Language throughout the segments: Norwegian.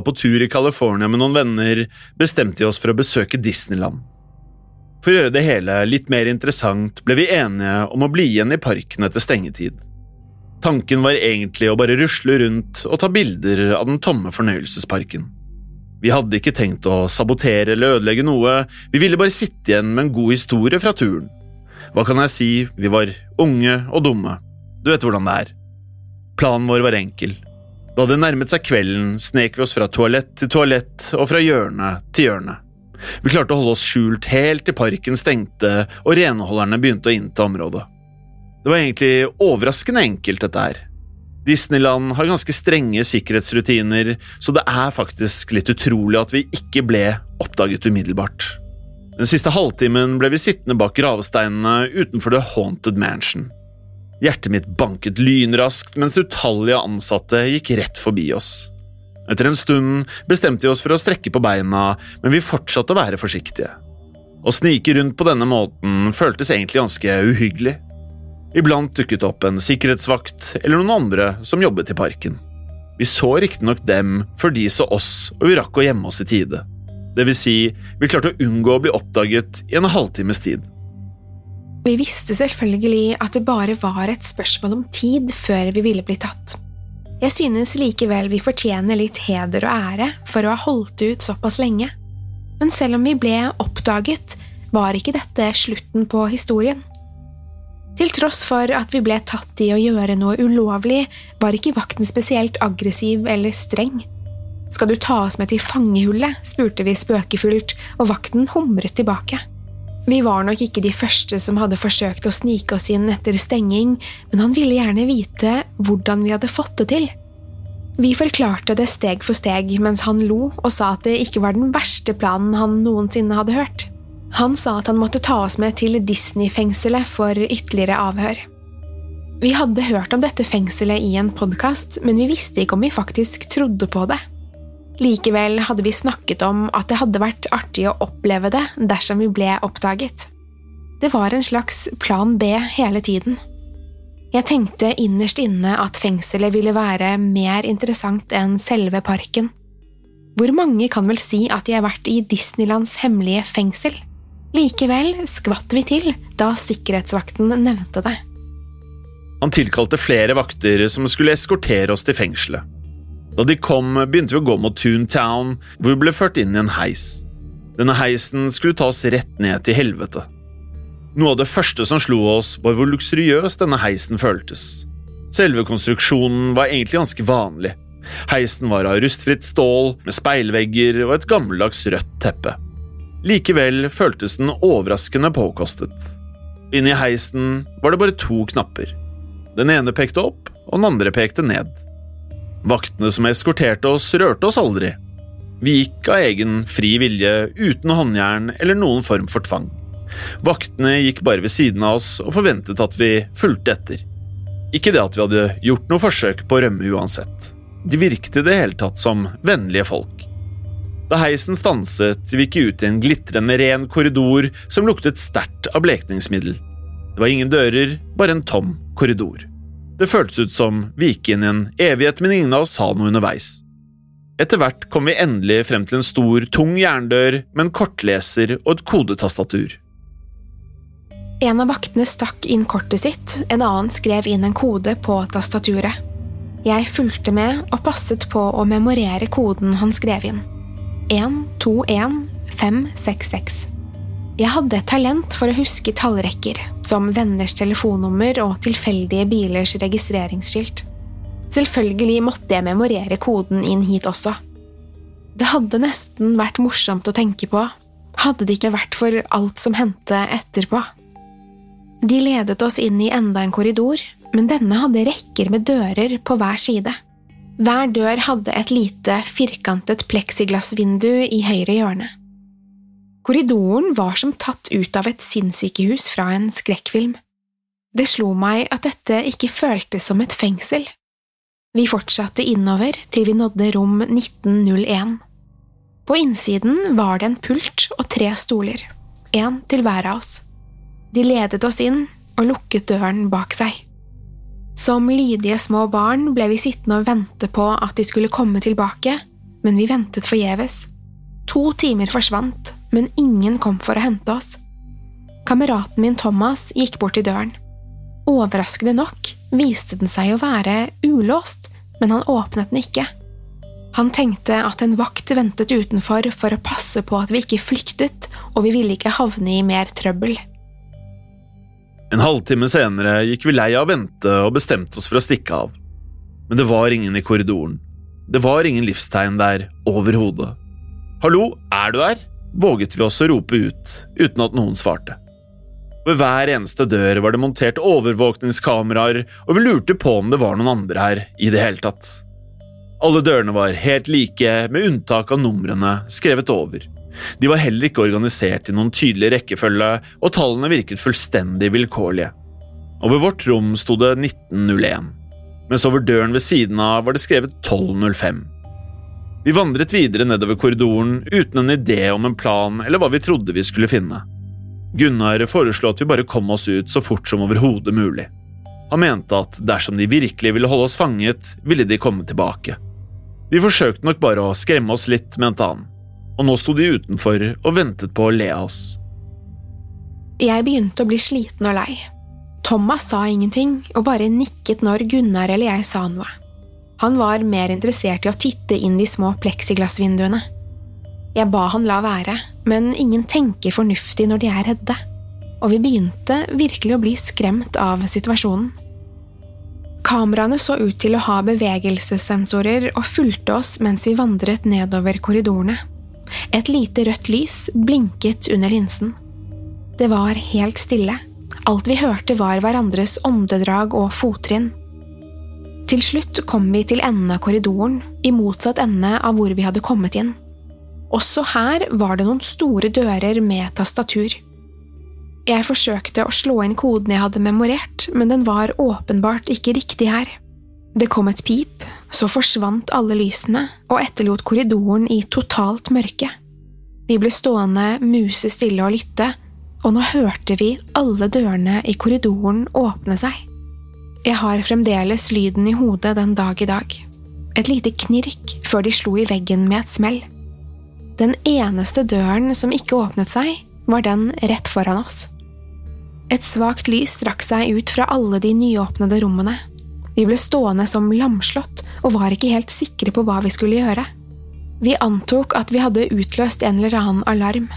Var på tur i California med noen venner, bestemte vi oss for å besøke Disneyland. For å gjøre det hele litt mer interessant ble vi enige om å bli igjen i parken etter stengetid. Tanken var egentlig å bare rusle rundt og ta bilder av den tomme fornøyelsesparken. Vi hadde ikke tenkt å sabotere eller ødelegge noe, vi ville bare sitte igjen med en god historie fra turen. Hva kan jeg si, vi var unge og dumme. Du vet hvordan det er. Planen vår var enkel. Da det nærmet seg kvelden, snek vi oss fra toalett til toalett og fra hjørne til hjørne. Vi klarte å holde oss skjult helt til parken stengte og renholderne begynte å innta området. Det var egentlig overraskende enkelt, dette her. Disneyland har ganske strenge sikkerhetsrutiner, så det er faktisk litt utrolig at vi ikke ble oppdaget umiddelbart. Den siste halvtimen ble vi sittende bak gravsteinene utenfor The Haunted Mansion. Hjertet mitt banket lynraskt mens utallige ansatte gikk rett forbi oss. Etter en stund bestemte vi oss for å strekke på beina, men vi fortsatte å være forsiktige. Å snike rundt på denne måten føltes egentlig ganske uhyggelig. Iblant dukket opp en sikkerhetsvakt eller noen andre som jobbet i parken. Vi så riktignok dem før de så oss, og vi rakk å gjemme oss i tide. Det vil si, vi klarte å unngå å bli oppdaget i en halvtimes tid. Vi visste selvfølgelig at det bare var et spørsmål om tid før vi ville bli tatt. Jeg synes likevel vi fortjener litt heder og ære for å ha holdt ut såpass lenge. Men selv om vi ble oppdaget, var ikke dette slutten på historien. Til tross for at vi ble tatt i å gjøre noe ulovlig, var ikke vakten spesielt aggressiv eller streng. Skal du ta oss med til fangehullet? spurte vi spøkefullt, og vakten humret tilbake. Vi var nok ikke de første som hadde forsøkt å snike oss inn etter stenging, men han ville gjerne vite hvordan vi hadde fått det til. Vi forklarte det steg for steg mens han lo og sa at det ikke var den verste planen han noensinne hadde hørt. Han sa at han måtte ta oss med til Disney-fengselet for ytterligere avhør. Vi hadde hørt om dette fengselet i en podkast, men vi visste ikke om vi faktisk trodde på det. Likevel hadde vi snakket om at det hadde vært artig å oppleve det dersom vi ble oppdaget. Det var en slags plan B hele tiden. Jeg tenkte innerst inne at fengselet ville være mer interessant enn selve parken. Hvor mange kan vel si at de har vært i Disneylands hemmelige fengsel? Likevel skvatt vi til da sikkerhetsvakten nevnte det. Han tilkalte flere vakter som skulle eskortere oss til fengselet. Da de kom, begynte vi å gå mot Toontown, hvor vi ble ført inn i en heis. Denne heisen skulle ta oss rett ned til helvete. Noe av det første som slo oss, var hvor luksuriøs denne heisen føltes. Selve konstruksjonen var egentlig ganske vanlig. Heisen var av rustfritt stål, med speilvegger og et gammeldags rødt teppe. Likevel føltes den overraskende påkostet. Inni heisen var det bare to knapper. Den ene pekte opp, og den andre pekte ned. Vaktene som eskorterte oss, rørte oss aldri. Vi gikk av egen fri vilje, uten håndjern eller noen form for tvang. Vaktene gikk bare ved siden av oss og forventet at vi fulgte etter. Ikke det at vi hadde gjort noe forsøk på å rømme uansett. De virket i det hele tatt som vennlige folk. Da heisen stanset, vi gikk ut i en glitrende ren korridor som luktet sterkt av blekningsmiddel. Det var ingen dører, bare en tom korridor. Det føltes ut som vi gikk inn i en evighet, men ingen av oss sa noe underveis. Etter hvert kom vi endelig frem til en stor, tung jerndør med en kortleser og et kodetastatur. En av vaktene stakk inn kortet sitt, en annen skrev inn en kode på tastaturet. Jeg fulgte med og passet på å memorere koden han skrev inn. 121566. Jeg hadde et talent for å huske tallrekker, som venners telefonnummer og tilfeldige bilers registreringsskilt. Selvfølgelig måtte jeg memorere koden inn hit også. Det hadde nesten vært morsomt å tenke på, hadde det ikke vært for alt som hendte etterpå. De ledet oss inn i enda en korridor, men denne hadde rekker med dører på hver side. Hver dør hadde et lite, firkantet pleksiglassvindu i høyre hjørne. Korridoren var som tatt ut av et sinnssykehus fra en skrekkfilm. Det slo meg at dette ikke føltes som et fengsel. Vi fortsatte innover til vi nådde rom 1901. På innsiden var det en pult og tre stoler, én til hver av oss. De ledet oss inn og lukket døren bak seg. Som lydige små barn ble vi sittende og vente på at de skulle komme tilbake, men vi ventet forgjeves. To timer forsvant, men ingen kom for å hente oss. Kameraten min Thomas gikk bort til døren. Overraskende nok viste den seg å være ulåst, men han åpnet den ikke. Han tenkte at en vakt ventet utenfor for å passe på at vi ikke flyktet, og vi ville ikke havne i mer trøbbel. En halvtime senere gikk vi lei av å vente og bestemte oss for å stikke av. Men det var ingen i korridoren. Det var ingen livstegn der overhodet. Hallo, er du der? Våget vi oss å rope ut, uten at noen svarte. Ved hver eneste dør var det montert overvåkningskameraer, og vi lurte på om det var noen andre her i det hele tatt. Alle dørene var helt like, med unntak av numrene skrevet over. De var heller ikke organisert i noen tydelig rekkefølge, og tallene virket fullstendig vilkårlige. Over vårt rom sto det 1901, mens over døren ved siden av var det skrevet 1205. Vi vandret videre nedover korridoren uten en idé om en plan eller hva vi trodde vi skulle finne. Gunnar foreslo at vi bare kom oss ut så fort som overhodet mulig. Han mente at dersom de virkelig ville holde oss fanget, ville de komme tilbake. Vi forsøkte nok bare å skremme oss litt, mente han og nå sto de utenfor og ventet på å le av oss. Jeg begynte å bli sliten og lei. Thomas sa ingenting og bare nikket når Gunnar eller jeg sa noe. Han var mer interessert i å titte inn de små pleksiglassvinduene. Jeg ba han la være, men ingen tenker fornuftig når de er redde, og vi begynte virkelig å bli skremt av situasjonen. Kameraene så ut til å ha bevegelsessensorer og fulgte oss mens vi vandret nedover korridorene. Et lite rødt lys blinket under linsen. Det var helt stille. Alt vi hørte var hverandres åndedrag og fottrinn. Til slutt kom vi til enden av korridoren, i motsatt ende av hvor vi hadde kommet inn. Også her var det noen store dører med tastatur. Jeg forsøkte å slå inn koden jeg hadde memorert, men den var åpenbart ikke riktig her. Det kom et pip, så forsvant alle lysene og etterlot korridoren i totalt mørke. Vi ble stående musestille og lytte, og nå hørte vi alle dørene i korridoren åpne seg. Jeg har fremdeles lyden i hodet den dag i dag. Et lite knirk før de slo i veggen med et smell. Den eneste døren som ikke åpnet seg, var den rett foran oss. Et svakt lys strakk seg ut fra alle de nyåpnede rommene, vi ble stående som lamslått og var ikke helt sikre på hva vi skulle gjøre. Vi antok at vi hadde utløst en eller annen alarm.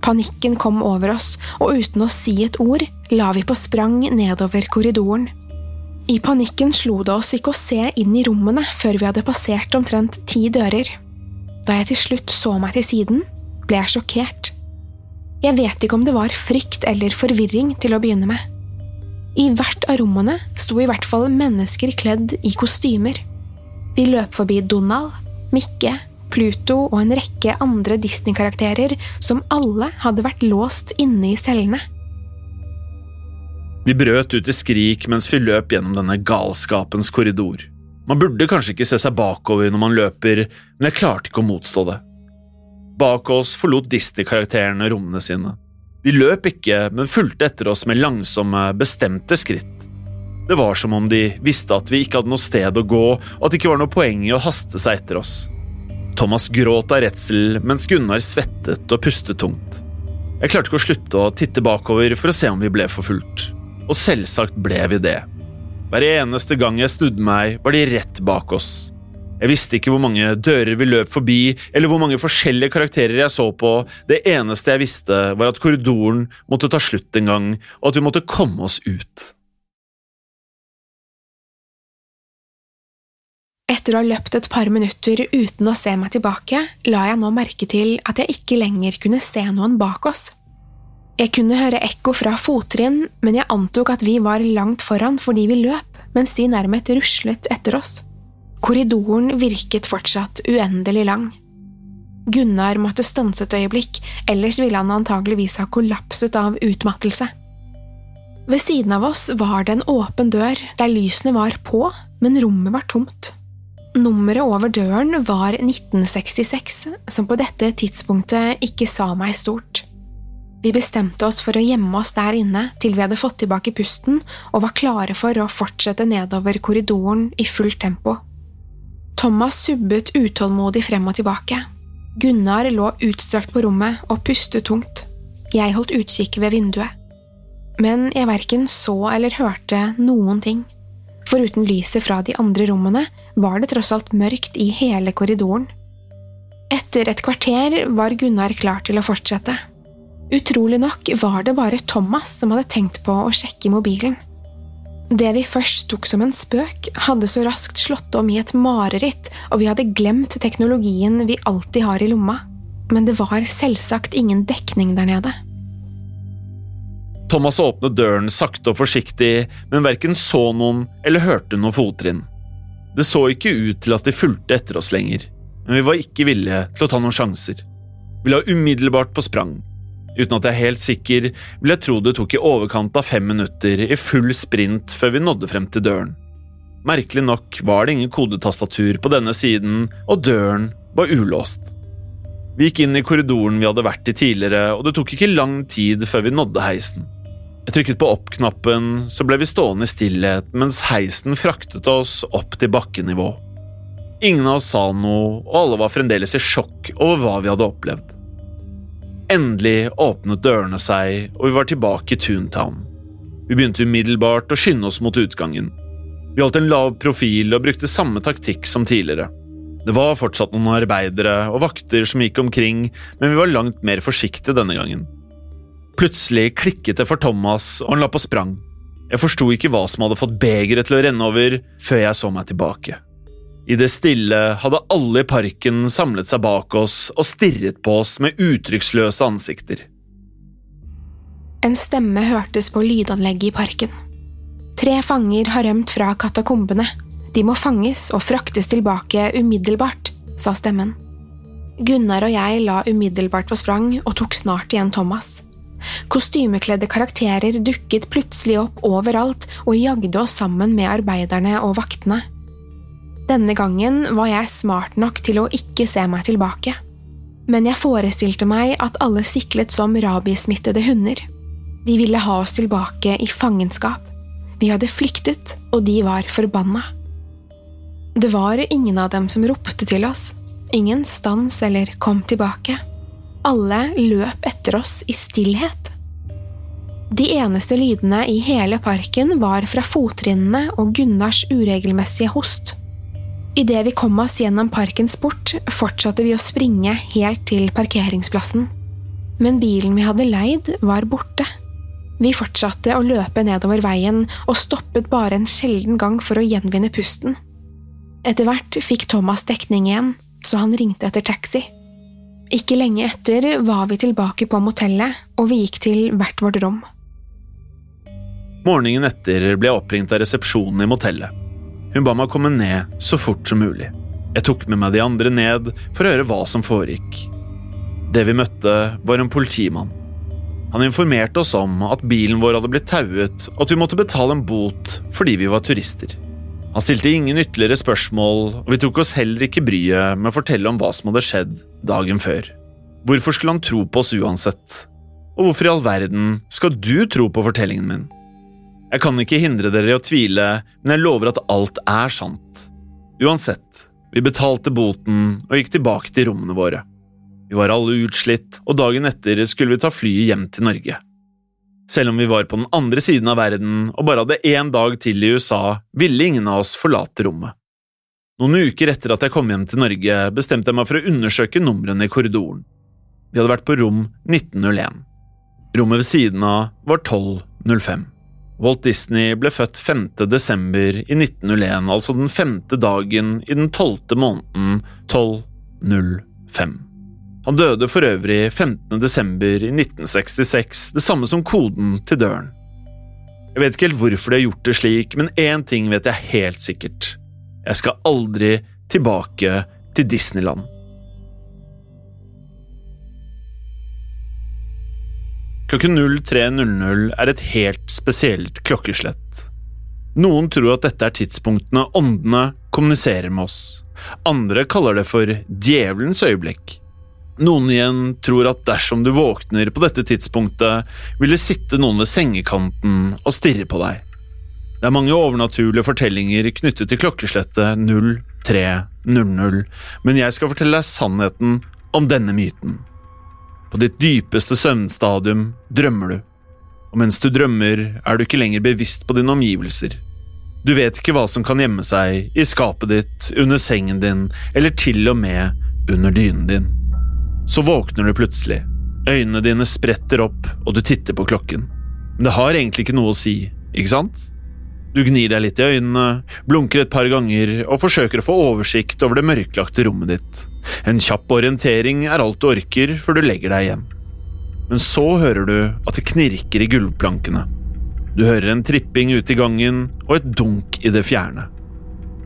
Panikken kom over oss, og uten å si et ord la vi på sprang nedover korridoren. I panikken slo det oss ikke å se inn i rommene før vi hadde passert omtrent ti dører. Da jeg til slutt så meg til siden, ble jeg sjokkert. Jeg vet ikke om det var frykt eller forvirring til å begynne med. I hvert av rommene sto i hvert fall mennesker kledd i kostymer. Vi løp forbi Donald, Mikke, Pluto og en rekke andre Disney-karakterer som alle hadde vært låst inne i cellene. Vi brøt ut i skrik mens vi løp gjennom denne galskapens korridor. Man burde kanskje ikke se seg bakover når man løper, men jeg klarte ikke å motstå det. Bak oss forlot Disney-karakterene rommene sine. De løp ikke, men fulgte etter oss med langsomme, bestemte skritt. Det var som om de visste at vi ikke hadde noe sted å gå, og at det ikke var noe poeng i å haste seg etter oss. Thomas gråt av redsel, mens Gunnar svettet og pustet tungt. Jeg klarte ikke å slutte å titte bakover for å se om vi ble forfulgt. Og selvsagt ble vi det. Hver eneste gang jeg snudde meg, var de rett bak oss. Jeg visste ikke hvor mange dører vi løp forbi, eller hvor mange forskjellige karakterer jeg så på, det eneste jeg visste var at korridoren måtte ta slutt en gang, og at vi måtte komme oss ut. Etter å ha løpt et par minutter uten å se meg tilbake, la jeg nå merke til at jeg ikke lenger kunne se noen bak oss. Jeg kunne høre ekko fra fottrinn, men jeg antok at vi var langt foran fordi vi løp, mens de nærmest ruslet etter oss. Korridoren virket fortsatt uendelig lang. Gunnar måtte stanse et øyeblikk, ellers ville han antageligvis ha kollapset av utmattelse. Ved siden av oss var det en åpen dør der lysene var på, men rommet var tomt. Nummeret over døren var 1966, som på dette tidspunktet ikke sa meg stort. Vi bestemte oss for å gjemme oss der inne til vi hadde fått tilbake pusten og var klare for å fortsette nedover korridoren i fullt tempo. Thomas subbet utålmodig frem og tilbake. Gunnar lå utstrakt på rommet og pustet tungt. Jeg holdt utkikk ved vinduet. Men jeg verken så eller hørte noen ting. Foruten lyset fra de andre rommene var det tross alt mørkt i hele korridoren. Etter et kvarter var Gunnar klar til å fortsette. Utrolig nok var det bare Thomas som hadde tenkt på å sjekke mobilen. Det vi først tok som en spøk, hadde så raskt slått om i et mareritt, og vi hadde glemt teknologien vi alltid har i lomma. Men det var selvsagt ingen dekning der nede. Thomas åpnet døren sakte og forsiktig, men verken så noen eller hørte noen fottrinn. Det så ikke ut til at de fulgte etter oss lenger, men vi var ikke villige til å ta noen sjanser. Vi la umiddelbart på sprang. Uten at jeg er helt sikker, vil jeg tro det tok i overkant av fem minutter i full sprint før vi nådde frem til døren. Merkelig nok var det ingen kodetastatur på denne siden, og døren var ulåst. Vi gikk inn i korridoren vi hadde vært i tidligere, og det tok ikke lang tid før vi nådde heisen. Jeg trykket på opp-knappen, så ble vi stående i stillhet mens heisen fraktet oss opp til bakkenivå. Ingen av oss sa noe, og alle var fremdeles i sjokk over hva vi hadde opplevd. Endelig åpnet dørene seg, og vi var tilbake i Toontown. Vi begynte umiddelbart å skynde oss mot utgangen. Vi holdt en lav profil og brukte samme taktikk som tidligere. Det var fortsatt noen arbeidere og vakter som gikk omkring, men vi var langt mer forsiktige denne gangen. Plutselig klikket det for Thomas, og han la på sprang. Jeg forsto ikke hva som hadde fått begeret til å renne over, før jeg så meg tilbake. I det stille hadde alle i parken samlet seg bak oss og stirret på oss med uttrykksløse ansikter. En stemme hørtes på lydanlegget i parken. Tre fanger har rømt fra katakombene. De må fanges og fraktes tilbake umiddelbart, sa stemmen. Gunnar og jeg la umiddelbart på sprang og tok snart igjen Thomas. Kostymekledde karakterer dukket plutselig opp overalt og jagde oss sammen med arbeiderne og vaktene. Denne gangen var jeg smart nok til å ikke se meg tilbake. Men jeg forestilte meg at alle siklet som rabiesmittede hunder. De ville ha oss tilbake i fangenskap. Vi hadde flyktet, og de var forbanna. Det var ingen av dem som ropte til oss. Ingen stans eller kom tilbake. Alle løp etter oss i stillhet. De eneste lydene i hele parken var fra fottrinnene og Gunnars uregelmessige host. Idet vi kom oss gjennom parkens port, fortsatte vi å springe helt til parkeringsplassen. Men bilen vi hadde leid, var borte. Vi fortsatte å løpe nedover veien og stoppet bare en sjelden gang for å gjenvinne pusten. Etter hvert fikk Thomas dekning igjen, så han ringte etter taxi. Ikke lenge etter var vi tilbake på motellet, og vi gikk til hvert vårt rom. Morgenen etter ble jeg oppringt av resepsjonen i motellet. Hun ba meg komme ned så fort som mulig. Jeg tok med meg de andre ned for å høre hva som foregikk. Det vi møtte, var en politimann. Han informerte oss om at bilen vår hadde blitt tauet, og at vi måtte betale en bot fordi vi var turister. Han stilte ingen ytterligere spørsmål, og vi tok oss heller ikke bryet med å fortelle om hva som hadde skjedd dagen før. Hvorfor skulle han tro på oss uansett? Og hvorfor i all verden skal du tro på fortellingen min? Jeg kan ikke hindre dere i å tvile, men jeg lover at alt er sant. Uansett, vi betalte boten og gikk tilbake til rommene våre. Vi var alle utslitt, og dagen etter skulle vi ta flyet hjem til Norge. Selv om vi var på den andre siden av verden og bare hadde én dag til i USA, ville ingen av oss forlate rommet. Noen uker etter at jeg kom hjem til Norge, bestemte jeg meg for å undersøke numrene i korridoren. Vi hadde vært på rom 1901. Rommet ved siden av var 1205. Walt Disney ble født 5. desember i 1901, altså den femte dagen i den tolvte måneden 1205. Han døde for øvrig 15. desember i 1966, det samme som koden til døren. Jeg vet ikke helt hvorfor de har gjort det slik, men én ting vet jeg helt sikkert. Jeg skal aldri tilbake til Disneyland. Klokken 03.00 er et helt spesielt klokkeslett. Noen tror at dette er tidspunktene åndene kommuniserer med oss. Andre kaller det for djevelens øyeblikk. Noen igjen tror at dersom du våkner på dette tidspunktet, vil det sitte noen ved sengekanten og stirre på deg. Det er mange overnaturlige fortellinger knyttet til klokkeslettet 0300, men jeg skal fortelle deg sannheten om denne myten. På ditt dypeste søvnstadium drømmer du, og mens du drømmer er du ikke lenger bevisst på dine omgivelser. Du vet ikke hva som kan gjemme seg i skapet ditt, under sengen din eller til og med under dynen din. Så våkner du plutselig. Øynene dine spretter opp, og du titter på klokken. Men det har egentlig ikke noe å si, ikke sant? Du gnir deg litt i øynene, blunker et par ganger og forsøker å få oversikt over det mørklagte rommet ditt. En kjapp orientering er alt du orker før du legger deg igjen. Men så hører du at det knirker i gulvplankene. Du hører en tripping ute i gangen og et dunk i det fjerne.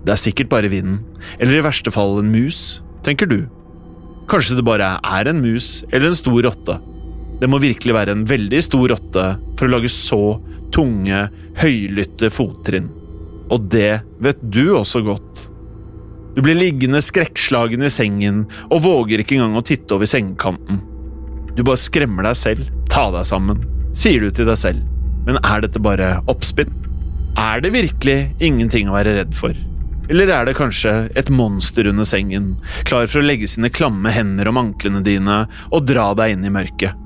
Det er sikkert bare vinden, eller i verste fall en mus, tenker du. Kanskje det bare er en mus eller en stor rotte. Det må virkelig være en veldig stor rotte for å lage så tunge, høylytte fottrinn. Og det vet du også godt. Du blir liggende skrekkslagen i sengen og våger ikke engang å titte over sengekanten. Du bare skremmer deg selv. Ta deg sammen, sier du til deg selv. Men er dette bare oppspinn? Er det virkelig ingenting å være redd for? Eller er det kanskje et monster under sengen, klar for å legge sine klamme hender om anklene dine og dra deg inn i mørket?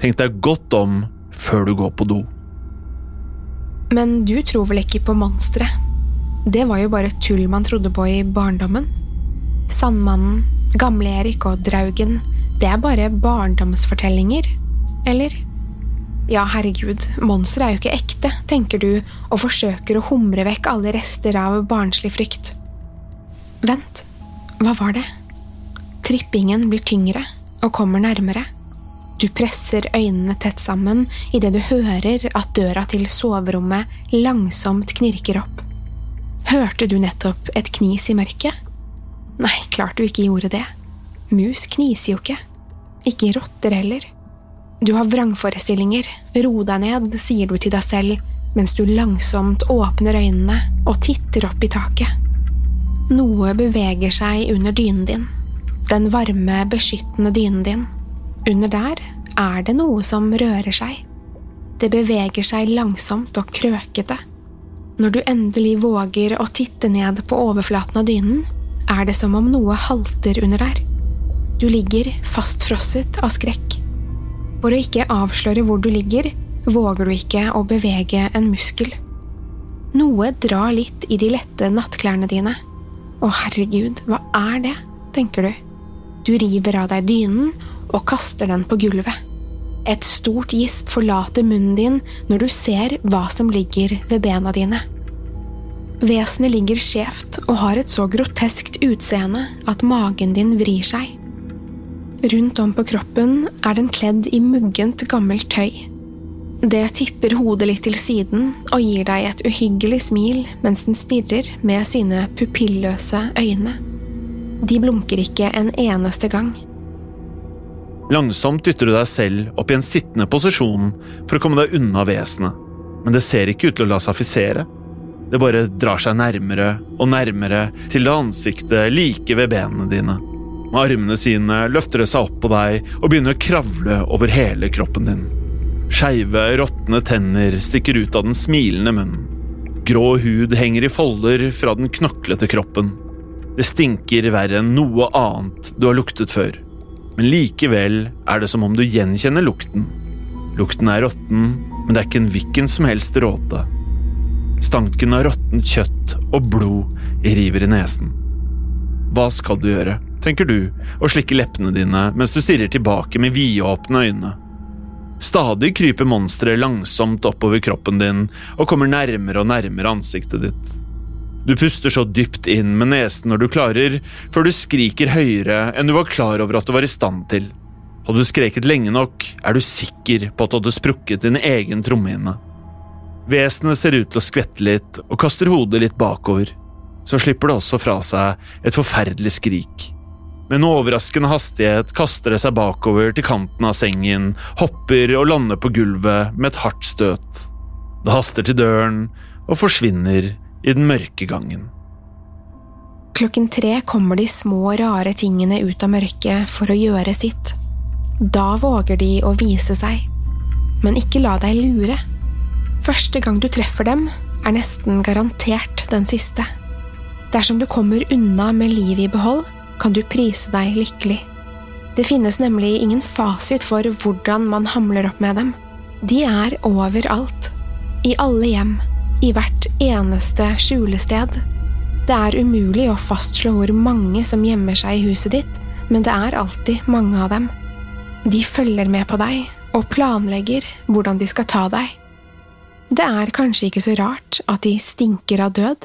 Tenk deg godt om før du går på do. Men du tror vel ikke på monstre? Det var jo bare tull man trodde på i barndommen. Sandmannen, Gamle-Erik og Draugen, det er bare barndomsfortellinger, eller? Ja, herregud, monstre er jo ikke ekte, tenker du og forsøker å humre vekk alle rester av barnslig frykt. Vent, hva var det? Trippingen blir tyngre og kommer nærmere. Du presser øynene tett sammen idet du hører at døra til soverommet langsomt knirker opp. Hørte du nettopp et knis i mørket? Nei, klart du ikke gjorde det. Mus kniser jo ikke. Ikke rotter heller. Du har vrangforestillinger, ro deg ned, sier du til deg selv mens du langsomt åpner øynene og titter opp i taket. Noe beveger seg under dynen din, den varme, beskyttende dynen din. Under der er det noe som rører seg. Det beveger seg langsomt og krøkete. Når du endelig våger å titte ned på overflaten av dynen, er det som om noe halter under der. Du ligger fastfrosset av skrekk. For å ikke avsløre hvor du ligger, våger du ikke å bevege en muskel. Noe drar litt i de lette nattklærne dine. Å, herregud, hva er det? tenker du. Du river av deg dynen og kaster den på gulvet. Et stort gisp forlater munnen din når du ser hva som ligger ved bena dine. Vesenet ligger skjevt og har et så groteskt utseende at magen din vrir seg. Rundt om på kroppen er den kledd i muggent, gammelt tøy. Det tipper hodet litt til siden og gir deg et uhyggelig smil mens den stirrer med sine pupilløse øyne. De blunker ikke en eneste gang. Langsomt dytter du deg selv opp i en sittende posisjon for å komme deg unna vesenet, men det ser ikke ut til å la seg affisere. Det bare drar seg nærmere og nærmere til det ansiktet like ved benene dine. Med armene sine løfter det seg opp på deg og begynner å kravle over hele kroppen din. Skeive, råtne tenner stikker ut av den smilende munnen. Grå hud henger i folder fra den knoklete kroppen. Det stinker verre enn noe annet du har luktet før, men likevel er det som om du gjenkjenner lukten. Lukten er råtten, men det er ikke en hvilken som helst råte. Stanken av råttent kjøtt og blod river i nesen. Hva skal du gjøre, tenker du, og slikker leppene dine mens du stirrer tilbake med vidåpne øyne. Stadig kryper monsteret langsomt oppover kroppen din og kommer nærmere og nærmere ansiktet ditt. Du puster så dypt inn med nesen når du klarer, før du skriker høyere enn du var klar over at du var i stand til. Hadde du skreket lenge nok, er du sikker på at du hadde sprukket din egen trommehinne. Vesenet ser ut til å skvette litt og kaster hodet litt bakover. Så slipper det også fra seg et forferdelig skrik. Med en overraskende hastighet kaster det seg bakover til kanten av sengen, hopper og lander på gulvet med et hardt støt. Det haster til døren og forsvinner i den mørke gangen. Klokken tre kommer de små, rare tingene ut av mørket for å gjøre sitt. Da våger de å vise seg. Men ikke la deg lure. Første gang du treffer dem, er nesten garantert den siste. Dersom du kommer unna med livet i behold, kan du prise deg lykkelig. Det finnes nemlig ingen fasit for hvordan man hamler opp med dem. De er overalt. I alle hjem. I hvert eneste skjulested. Det er umulig å fastslå hvor mange som gjemmer seg i huset ditt, men det er alltid mange av dem. De følger med på deg og planlegger hvordan de skal ta deg. Det er kanskje ikke så rart at de stinker av død.